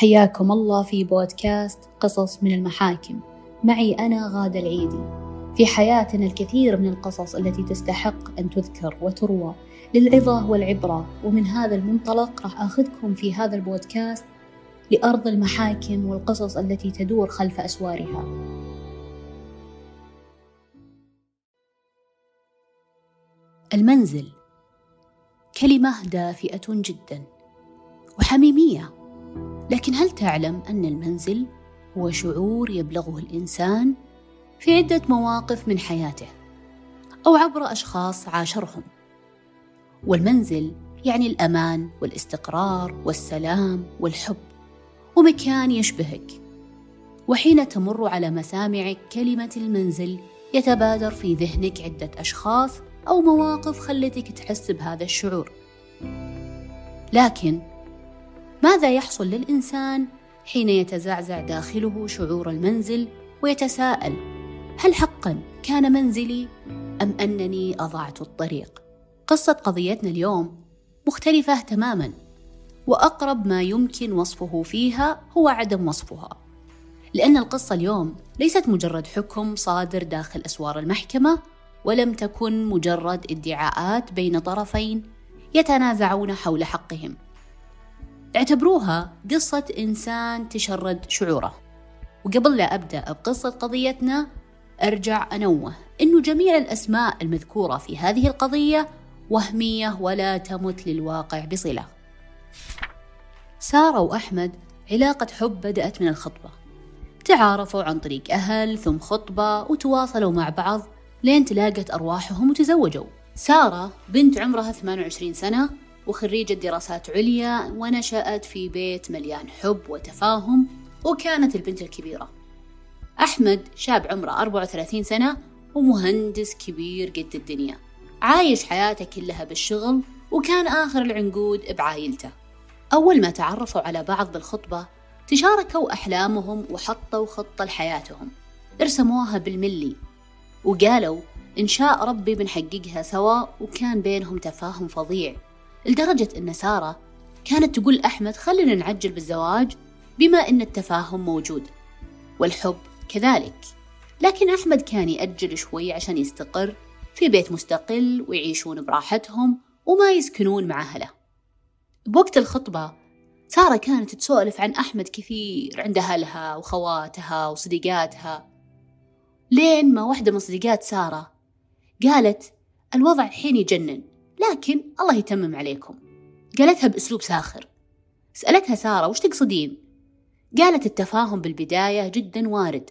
حياكم الله في بودكاست قصص من المحاكم. معي أنا غادة العيدي. في حياتنا الكثير من القصص التي تستحق أن تذكر وتروى للعظة والعبرة. ومن هذا المنطلق راح آخذكم في هذا البودكاست لأرض المحاكم والقصص التي تدور خلف أسوارها. المنزل. كلمة دافئة جدا. وحميمية. لكن هل تعلم أن المنزل هو شعور يبلغه الإنسان في عدة مواقف من حياته أو عبر أشخاص عاشرهم؟ والمنزل يعني الأمان والإستقرار والسلام والحب ومكان يشبهك. وحين تمر على مسامعك كلمة المنزل يتبادر في ذهنك عدة أشخاص أو مواقف خلتك تحس بهذا الشعور. لكن ماذا يحصل للإنسان حين يتزعزع داخله شعور المنزل ويتساءل هل حقا كان منزلي أم أنني أضعت الطريق؟ قصة قضيتنا اليوم مختلفة تماما وأقرب ما يمكن وصفه فيها هو عدم وصفها لأن القصة اليوم ليست مجرد حكم صادر داخل أسوار المحكمة ولم تكن مجرد ادعاءات بين طرفين يتنازعون حول حقهم اعتبروها قصة إنسان تشرد شعوره. وقبل لا أبدأ بقصة قضيتنا أرجع أنوه أنه جميع الأسماء المذكورة في هذه القضية وهمية ولا تمت للواقع بصلة. سارة وأحمد علاقة حب بدأت من الخطبة. تعارفوا عن طريق أهل ثم خطبة وتواصلوا مع بعض لين تلاقت أرواحهم وتزوجوا. سارة بنت عمرها 28 سنة وخريجة دراسات عليا ونشأت في بيت مليان حب وتفاهم وكانت البنت الكبيرة. أحمد شاب عمره 34 سنة ومهندس كبير قد الدنيا. عايش حياته كلها بالشغل وكان آخر العنقود بعايلته. أول ما تعرفوا على بعض بالخطبة تشاركوا أحلامهم وحطوا خطة لحياتهم. ارسموها بالملي وقالوا إن شاء ربي بنحققها سوا وكان بينهم تفاهم فظيع. لدرجة أن سارة كانت تقول أحمد خلينا نعجل بالزواج بما أن التفاهم موجود والحب كذلك. لكن أحمد كان يأجل شوي عشان يستقر في بيت مستقل ويعيشون براحتهم وما يسكنون مع أهله. بوقت الخطبة سارة كانت تسولف عن أحمد كثير عند أهلها وخواتها وصديقاتها. لين ما واحدة من صديقات سارة قالت الوضع الحين يجنن. لكن الله يتمم عليكم. قالتها بأسلوب ساخر. سألتها سارة وش تقصدين؟ قالت التفاهم بالبداية جدا وارد.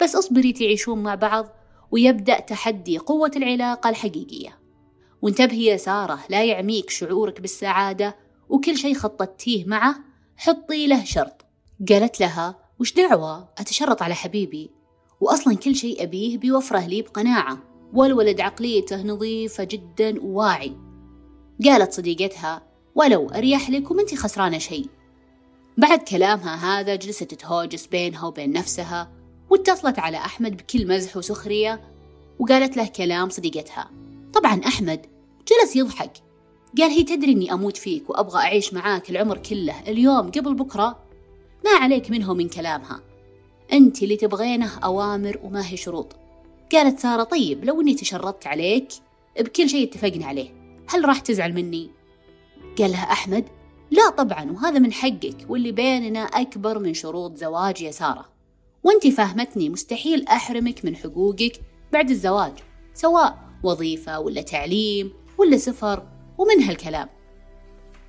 بس اصبري تعيشون مع بعض. ويبدأ تحدي قوة العلاقة الحقيقية. وانتبهي يا سارة لا يعميك شعورك بالسعادة وكل شيء خططتيه معه حطي له شرط. قالت لها وش دعوة؟ أتشرط على حبيبي. وأصلا كل شيء أبيه بيوفره لي بقناعة. والولد عقليته نظيفة جدا وواعي. قالت صديقتها ولو أريح لك وما أنت خسرانة شيء. بعد كلامها هذا جلست تهوجس بينها وبين نفسها واتصلت على أحمد بكل مزح وسخرية وقالت له كلام صديقتها. طبعا أحمد جلس يضحك قال هي تدري إني أموت فيك وأبغى أعيش معاك العمر كله اليوم قبل بكرة؟ ما عليك منه من كلامها. أنت اللي تبغينه أوامر وما هي شروط. قالت سارة طيب لو إني تشرطت عليك بكل شيء اتفقنا عليه. هل راح تزعل مني؟ قال لها أحمد لا طبعا وهذا من حقك واللي بيننا أكبر من شروط زواج يا سارة. وأنت فاهمتني مستحيل أحرمك من حقوقك بعد الزواج سواء وظيفة ولا تعليم ولا سفر ومن هالكلام.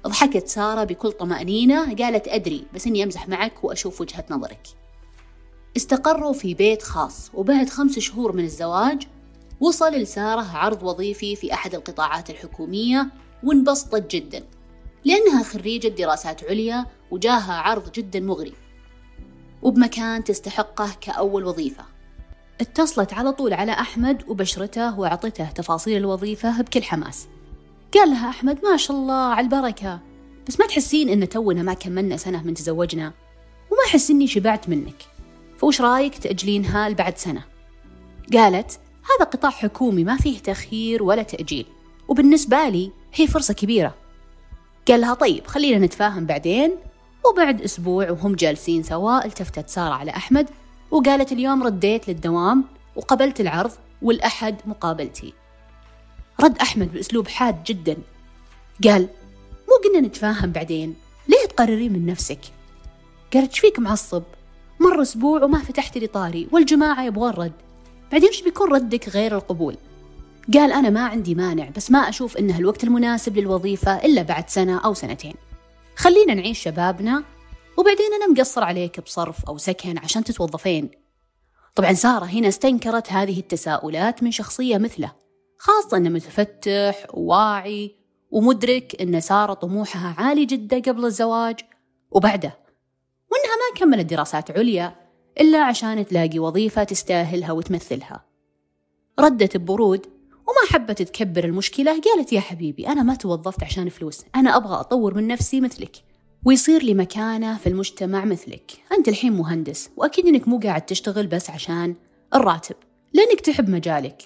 ضحكت سارة بكل طمأنينة قالت أدري بس إني أمزح معك وأشوف وجهة نظرك. استقروا في بيت خاص وبعد خمس شهور من الزواج وصل لسارة عرض وظيفي في أحد القطاعات الحكومية وانبسطت جدا لأنها خريجة دراسات عليا وجاها عرض جدا مغري وبمكان تستحقه كأول وظيفة. اتصلت على طول على أحمد وبشرته وأعطته تفاصيل الوظيفة بكل حماس. قال لها أحمد ما شاء الله على البركة بس ما تحسين إن تونا ما كملنا سنة من تزوجنا وما أحس إني شبعت منك فوش رأيك تأجلينها لبعد سنة؟ قالت هذا قطاع حكومي ما فيه تأخير ولا تأجيل وبالنسبة لي هي فرصة كبيرة. قال لها طيب خلينا نتفاهم بعدين. وبعد أسبوع وهم جالسين سوا التفتت سارة على أحمد وقالت اليوم رديت للدوام وقبلت العرض والأحد مقابلتي. رد أحمد بأسلوب حاد جدا. قال مو قلنا نتفاهم بعدين ليه تقررين من نفسك؟ قالت فيك معصب؟ مر أسبوع وما فتحت لي طاري والجماعة يبغون رد. بعدين إيش بيكون ردك غير القبول؟ قال أنا ما عندي مانع بس ما أشوف إنه الوقت المناسب للوظيفة إلا بعد سنة أو سنتين. خلينا نعيش شبابنا وبعدين أنا مقصر عليك بصرف أو سكن عشان تتوظفين. طبعا سارة هنا استنكرت هذه التساؤلات من شخصية مثله خاصة أنه متفتح وواعي ومدرك أن سارة طموحها عالي جدا قبل الزواج وبعده. وأنها ما كملت دراسات عليا إلا عشان تلاقي وظيفة تستاهلها وتمثلها. ردت ببرود وما حبت تكبر المشكلة. قالت يا حبيبي أنا ما توظفت عشان فلوس أنا أبغى أطور من نفسي مثلك. ويصير لي مكانة في المجتمع مثلك. أنت الحين مهندس وأكيد أنك مو قاعد تشتغل بس عشان الراتب لأنك تحب مجالك.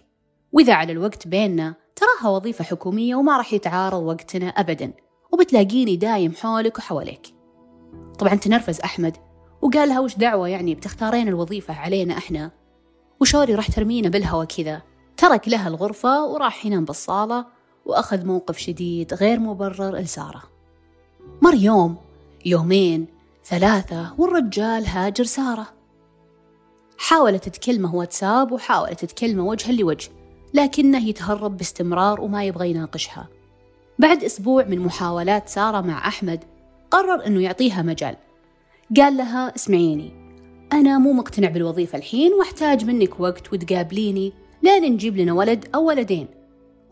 وإذا على الوقت بيننا تراها وظيفة حكومية وما راح يتعارض وقتنا أبدا وبتلاقيني دايم حولك وحواليك. طبعا تنرفز أحمد وقال لها وش دعوة يعني؟ بتختارين الوظيفة علينا إحنا. وشوري راح ترمينا بالهوا كذا. ترك لها الغرفة وراح ينام بالصالة وأخذ موقف شديد غير مبرر لسارة. مر يوم يومين ثلاثة والرجال هاجر سارة. حاولت تكلمه واتساب وحاولت تكلمه وجها لوجه لكنه يتهرب باستمرار وما يبغى يناقشها. بعد أسبوع من محاولات سارة مع أحمد قرر أنه يعطيها مجال. قال لها اسمعيني أنا مو مقتنع بالوظيفة الحين واحتاج منك وقت وتقابليني لين نجيب لنا ولد أو ولدين.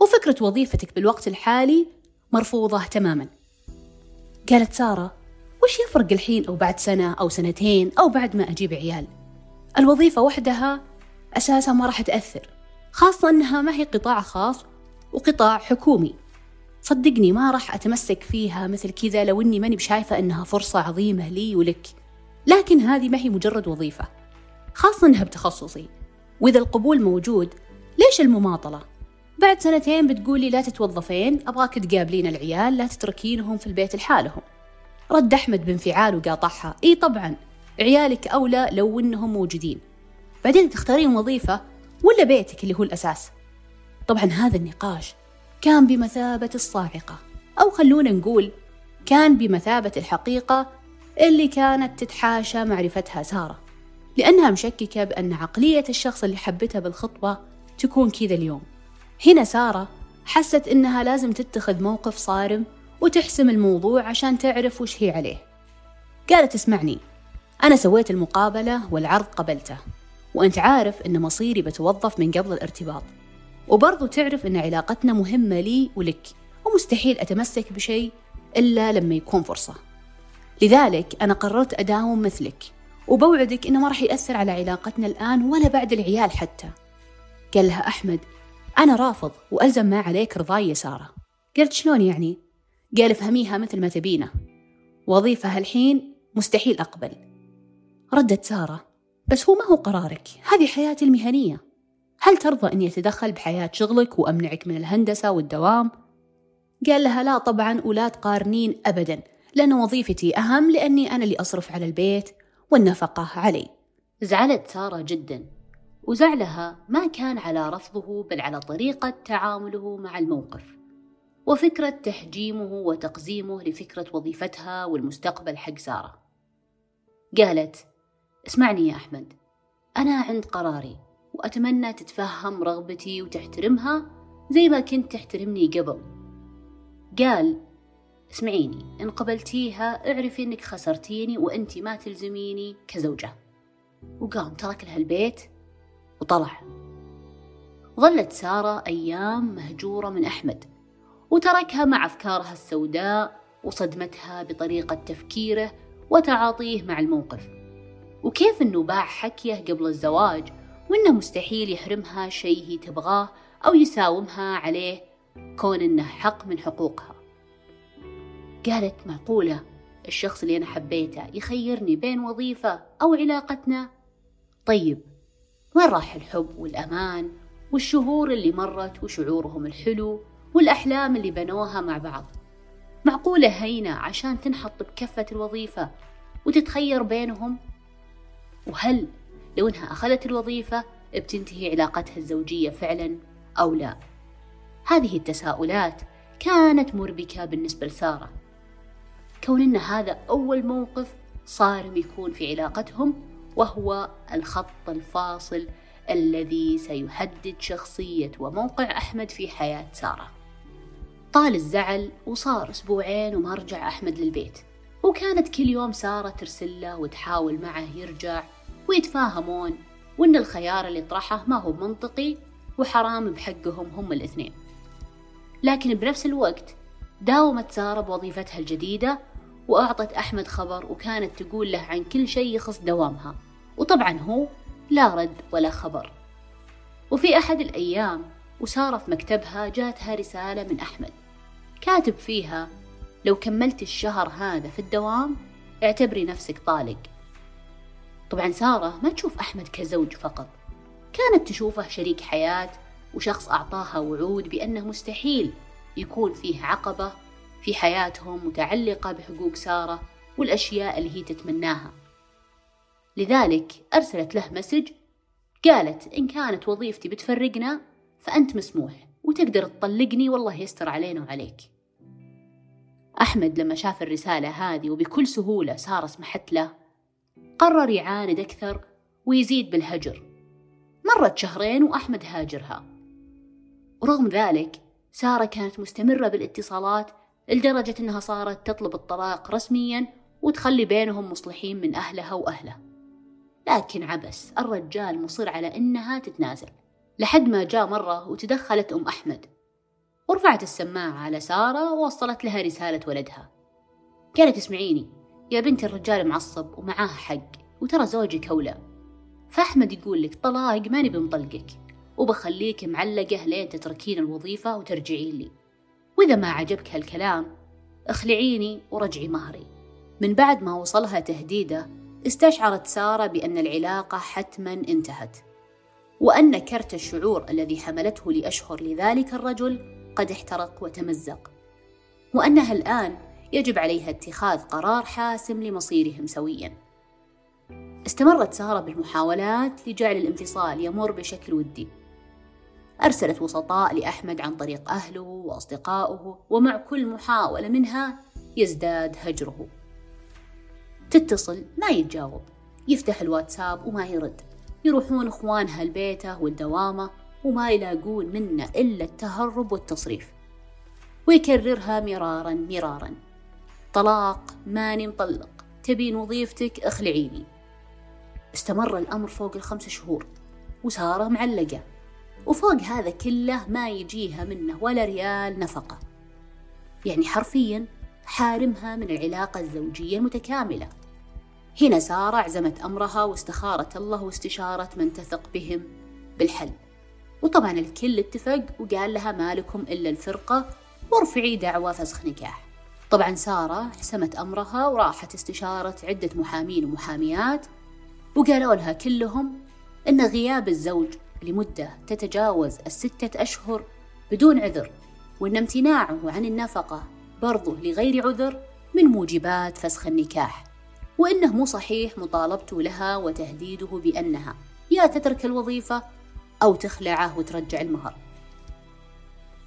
وفكرة وظيفتك بالوقت الحالي مرفوضة تماما. قالت سارة وش يفرق الحين أو بعد سنة أو سنتين أو بعد ما أجيب عيال؟ الوظيفة وحدها أساسا ما راح تأثر خاصة أنها ما هي قطاع خاص وقطاع حكومي. صدقني ما راح أتمسك فيها مثل كذا لو أني ماني بشايفة أنها فرصة عظيمة لي ولك. لكن هذه ما هي مجرد وظيفة خاصة أنها بتخصصي. وإذا القبول موجود ليش المماطلة؟ بعد سنتين بتقولي لا تتوظفين أبغاك تقابلين العيال لا تتركينهم في البيت لحالهم. رد أحمد بانفعال وقاطعها. إي طبعا عيالك أولى لو إنهم موجودين. بعدين تختارين وظيفة ولا بيتك اللي هو الأساس؟ طبعا هذا النقاش كان بمثابة الصاعقة. أو خلونا نقول كان بمثابة الحقيقة اللي كانت تتحاشى معرفتها سارة. لأنها مشككة بأن عقلية الشخص اللي حبتها بالخطبة تكون كذا اليوم. هنا سارة حست إنها لازم تتخذ موقف صارم وتحسم الموضوع عشان تعرف وش هي عليه. قالت اسمعني أنا سويت المقابلة والعرض قبلته وأنت عارف إن مصيري بتوظف من قبل الارتباط. وبرضو تعرف إن علاقتنا مهمة لي ولك ومستحيل أتمسك بشيء إلا لما يكون فرصة. لذلك أنا قررت أداوم مثلك وبوعدك إنه ما راح يأثر على علاقتنا الآن ولا بعد العيال حتى. قال لها أحمد أنا رافض وألزم ما عليك رضاي يا سارة قلت شلون يعني؟ قال افهميها مثل ما تبينه. وظيفة هالحين مستحيل أقبل. ردت سارة بس هو ما هو قرارك هذه حياتي المهنية. هل ترضى أني أتدخل بحياة شغلك وأمنعك من الهندسة والدوام؟ قال لها لا طبعا ولا تقارنين أبدا لأن وظيفتي أهم لأني أنا اللي أصرف على البيت والنفقة علي زعلت سارة جدا وزعلها ما كان على رفضه بل على طريقة تعامله مع الموقف وفكرة تحجيمه وتقزيمه لفكرة وظيفتها والمستقبل حق سارة قالت اسمعني يا أحمد أنا عند قراري وأتمنى تتفهم رغبتي وتحترمها زي ما كنت تحترمني قبل. قال اسمعيني إن قبلتيها اعرفي إنك خسرتيني وأنت ما تلزميني كزوجة. وقام ترك لها البيت وطلع. ظلت سارة أيام مهجورة من أحمد وتركها مع أفكارها السوداء وصدمتها بطريقة تفكيره وتعاطيه مع الموقف. وكيف أنه باع حكيه قبل الزواج وأنه مستحيل يحرمها شيء هي تبغاه أو يساومها عليه كون أنه حق من حقوقها. قالت معقولة الشخص اللي أنا حبيته يخيرني بين وظيفة أو علاقتنا؟ طيب وين راح الحب والأمان؟ والشهور اللي مرت وشعورهم الحلو والأحلام اللي بنوها مع بعض؟ معقولة هينة عشان تنحط بكفة الوظيفة وتتخير بينهم؟ وهل لو إنها أخذت الوظيفة بتنتهي علاقتها الزوجية فعلا أو لا. هذه التساؤلات كانت مربكة بالنسبة لسارة. كون إن هذا أول موقف صارم يكون في علاقتهم وهو الخط الفاصل الذي سيحدد شخصية وموقع أحمد في حياة سارة. طال الزعل وصار أسبوعين وما رجع أحمد للبيت. وكانت كل يوم سارة ترسل له وتحاول معه يرجع ويتفاهمون وإن الخيار اللي طرحه ما هو منطقي وحرام بحقهم هم الاثنين. لكن بنفس الوقت داومت سارة بوظيفتها الجديدة وأعطت أحمد خبر وكانت تقول له عن كل شيء يخص دوامها. وطبعا هو لا رد ولا خبر. وفي أحد الأيام وسارة في مكتبها جاتها رسالة من أحمد. كاتب فيها لو كملت الشهر هذا في الدوام اعتبري نفسك طالق. طبعا سارة ما تشوف أحمد كزوج فقط. كانت تشوفه شريك حياة وشخص أعطاها وعود بأنه مستحيل يكون فيه عقبة في حياتهم متعلقة بحقوق سارة والأشياء اللي هي تتمناها. لذلك أرسلت له مسج قالت إن كانت وظيفتي بتفرقنا فأنت مسموح وتقدر تطلقني والله يستر علينا وعليك. أحمد لما شاف الرسالة هذه وبكل سهولة سارة سمحت له قرر يعاند أكثر ويزيد بالهجر. مرت شهرين وأحمد هاجرها. ورغم ذلك سارة كانت مستمرة بالاتصالات لدرجة أنها صارت تطلب الطلاق رسميا وتخلي بينهم مصلحين من أهلها وأهله. لكن عبس الرجال مصر على أنها تتنازل. لحد ما جاء مرة وتدخلت أم أحمد. ورفعت السماعة على سارة ووصلت لها رسالة ولدها. قالت اسمعيني يا بنت الرجال معصب ومعاه حق وترى زوجك أولى. فأحمد يقول لك طلاق ماني بمطلقك وبخليك معلقة لين تتركين الوظيفة وترجعين لي. وإذا ما عجبك هالكلام اخلعيني ورجعي مهري. من بعد ما وصلها تهديده استشعرت سارة بأن العلاقة حتما انتهت وأن كرت الشعور الذي حملته لأشهر لذلك الرجل قد احترق وتمزق وأنها الآن يجب عليها اتخاذ قرار حاسم لمصيرهم سويا. استمرت سارة بالمحاولات لجعل الانفصال يمر بشكل ودي. أرسلت وسطاء لأحمد عن طريق أهله وأصدقائه ومع كل محاولة منها يزداد هجره. تتصل ما يتجاوب. يفتح الواتساب وما يرد. يروحون إخوانها لبيته والدوامة وما يلاقون منه إلا التهرب والتصريف. ويكررها مرارا مرارا. طلاق ماني مطلق تبين وظيفتك اخلعيني استمر الأمر فوق الخمس شهور وسارة معلقة. وفوق هذا كله ما يجيها منه ولا ريال نفقة. يعني حرفيا حارمها من العلاقة الزوجية المتكاملة. هنا سارة عزمت أمرها واستخارت الله واستشارة من تثق بهم بالحل. وطبعا الكل اتفق وقال لها ما لكم إلا الفرقة وارفعي دعوى فسخ نكاح. طبعا سارة حسمت أمرها وراحت استشارة عدة محامين ومحاميات وقالوا لها كلهم أن غياب الزوج لمدة تتجاوز الستة أشهر بدون عذر وأن امتناعه عن النفقة برضه لغير عذر من موجبات فسخ النكاح وإنه مو صحيح مطالبته لها وتهديده بأنها يا تترك الوظيفة أو تخلعه وترجع المهر.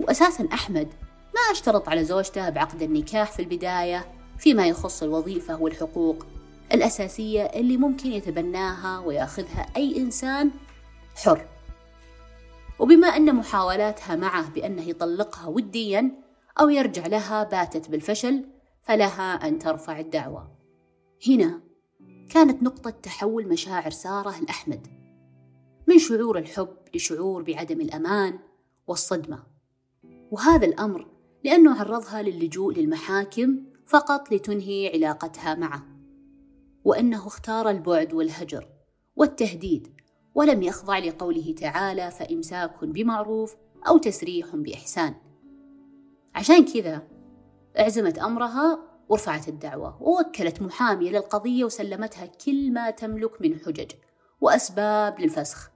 وأساسا أحمد ما أشترط على زوجته بعقد النكاح في البداية فيما يخص الوظيفة والحقوق الأساسية اللي ممكن يتبناها ويأخذها أي إنسان حر. وبما أن محاولاتها معه بأنه يطلقها وديا أو يرجع لها باتت بالفشل فلها أن ترفع الدعوة. هنا كانت نقطة تحول مشاعر سارة لأحمد من شعور الحب لشعور بعدم الأمان والصدمة. وهذا الأمر لأنه عرضها للجوء للمحاكم فقط لتنهي علاقتها معه وأنه اختار البعد والهجر والتهديد ولم يخضع لقوله تعالى فإمساك بمعروف أو تسريح بإحسان. عشان كذا اعزمت أمرها ورفعت الدعوة ووكلت محامية للقضية وسلمتها كل ما تملك من حجج وأسباب للفسخ.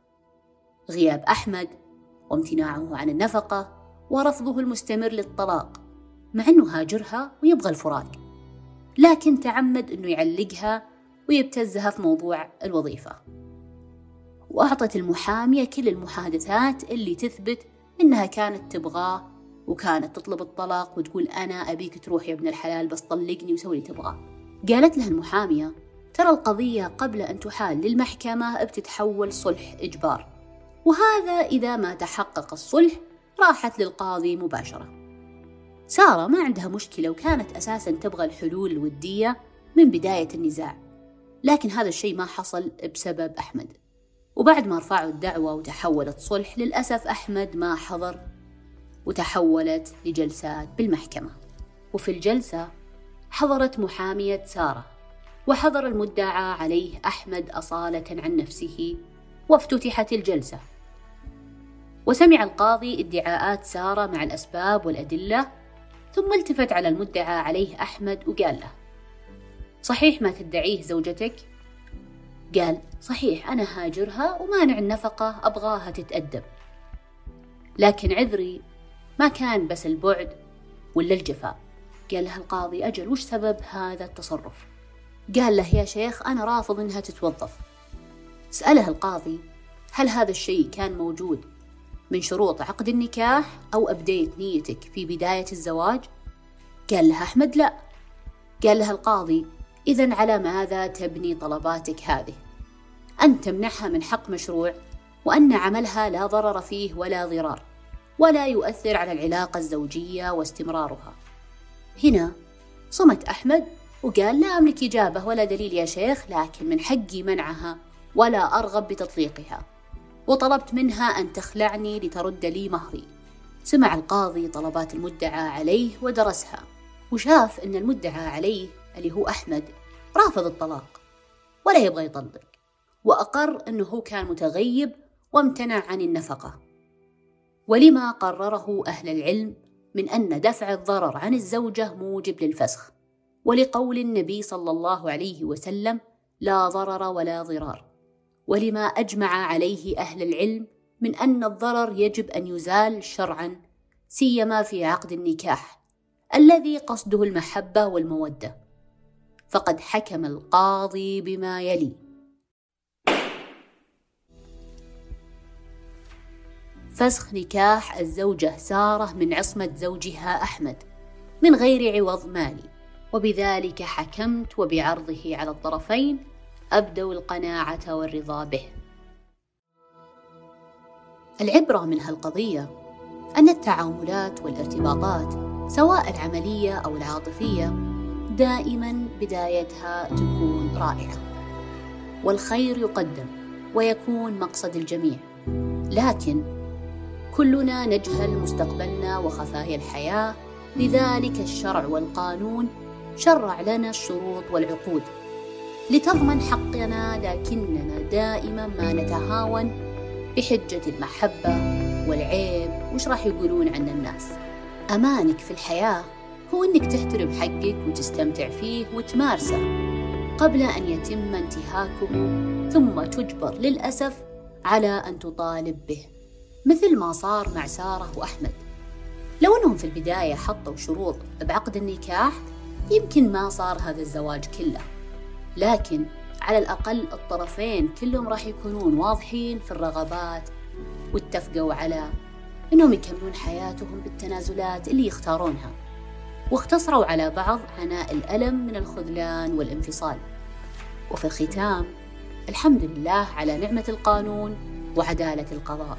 غياب أحمد وامتناعه عن النفقة ورفضه المستمر للطلاق مع أنه هاجرها ويبغى الفراق. لكن تعمد أنه يعلقها ويبتزها في موضوع الوظيفة. وأعطت المحامية كل المحادثات اللي تثبت إنها كانت تبغاه وكانت تطلب الطلاق وتقول أنا أبيك تروح يا ابن الحلال بس طلقني وسوي اللي تبغاه. قالت لها المحامية ترى القضية قبل أن تحال للمحكمة بتتحول صلح إجبار. وهذا إذا ما تحقق الصلح راحت للقاضي مباشرة. سارة ما عندها مشكلة وكانت أساسا تبغى الحلول الودية من بداية النزاع لكن هذا الشيء ما حصل بسبب أحمد. وبعد ما رفعوا الدعوة وتحولت صلح للأسف أحمد ما حضر وتحولت لجلسات بالمحكمة. وفي الجلسة حضرت محامية سارة وحضر المدعى عليه أحمد أصالة عن نفسه وافتتحت الجلسة. وسمع القاضي ادعاءات سارة مع الأسباب والأدلة ثم التفت على المدعى عليه أحمد وقال له صحيح ما تدعيه زوجتك؟ قال صحيح أنا هاجرها ومانع النفقة أبغاها تتأدب. لكن عذري ما كان بس البعد ولا الجفاء. قال له القاضي أجل وش سبب هذا التصرف؟ قال له يا شيخ أنا رافض إنها تتوظف. سأله القاضي هل هذا الشيء كان موجود من شروط عقد النكاح أو أبديت نيتك في بداية الزواج؟ قال له أحمد لا قال له القاضي إذا على ماذا تبني طلباتك هذه؟ أن تمنحها من حق مشروع وأن عملها لا ضرر فيه ولا ضرار ولا يؤثر على العلاقة الزوجية واستمرارها هنا صمت أحمد وقال لا أملك إجابة ولا دليل يا شيخ لكن من حقي منعها ولا أرغب بتطليقها وطلبت منها أن تخلعني لترد لي مهري. سمع القاضي طلبات المدعى عليه ودرسها وشاف أن المدعى عليه اللي هو أحمد رافض الطلاق ولا يبغى يطلق وأقر أنه هو كان متغيب وامتنع عن النفقة. ولما قرره أهل العلم من أن دفع الضرر عن الزوجة موجب للفسخ ولقول النبي صلى الله عليه وسلم لا ضرر ولا ضرار ولما أجمع عليه أهل العلم من أن الضرر يجب أن يزال شرعا سيما في عقد النكاح الذي قصده المحبة والمودة. فقد حكم القاضي بما يلي. فسخ نكاح الزوجة سارة من عصمة زوجها أحمد من غير عوض مالي وبذلك حكمت وبعرضه على الطرفين أبدوا القناعة والرضا به. العبرة من هالقضية أن التعاملات والارتباطات سواء العملية أو العاطفية دائما بدايتها تكون رائعة. والخير يقدم ويكون مقصد الجميع. لكن كلنا نجهل مستقبلنا وخفايا الحياة لذلك الشرع والقانون شرع لنا الشروط والعقود. لتضمن حقنا لكننا دائما ما نتهاون بحجة المحبة والعيب. وش راح يقولون عن الناس؟ أمانك في الحياة هو أنك تحترم حقك وتستمتع فيه وتمارسه قبل أن يتم انتهاكه ثم تجبر للأسف على أن تطالب به مثل ما صار مع سارة وأحمد. لو أنهم في البداية حطوا شروط بعقد النكاح يمكن ما صار هذا الزواج كله. لكن على الأقل الطرفين كلهم راح يكونون واضحين في الرغبات واتفقوا على أنهم يكملون حياتهم بالتنازلات اللي يختارونها واختصروا على بعض عناء الألم من الخذلان والانفصال. وفي الختام الحمد لله على نعمة القانون وعدالة القضاء.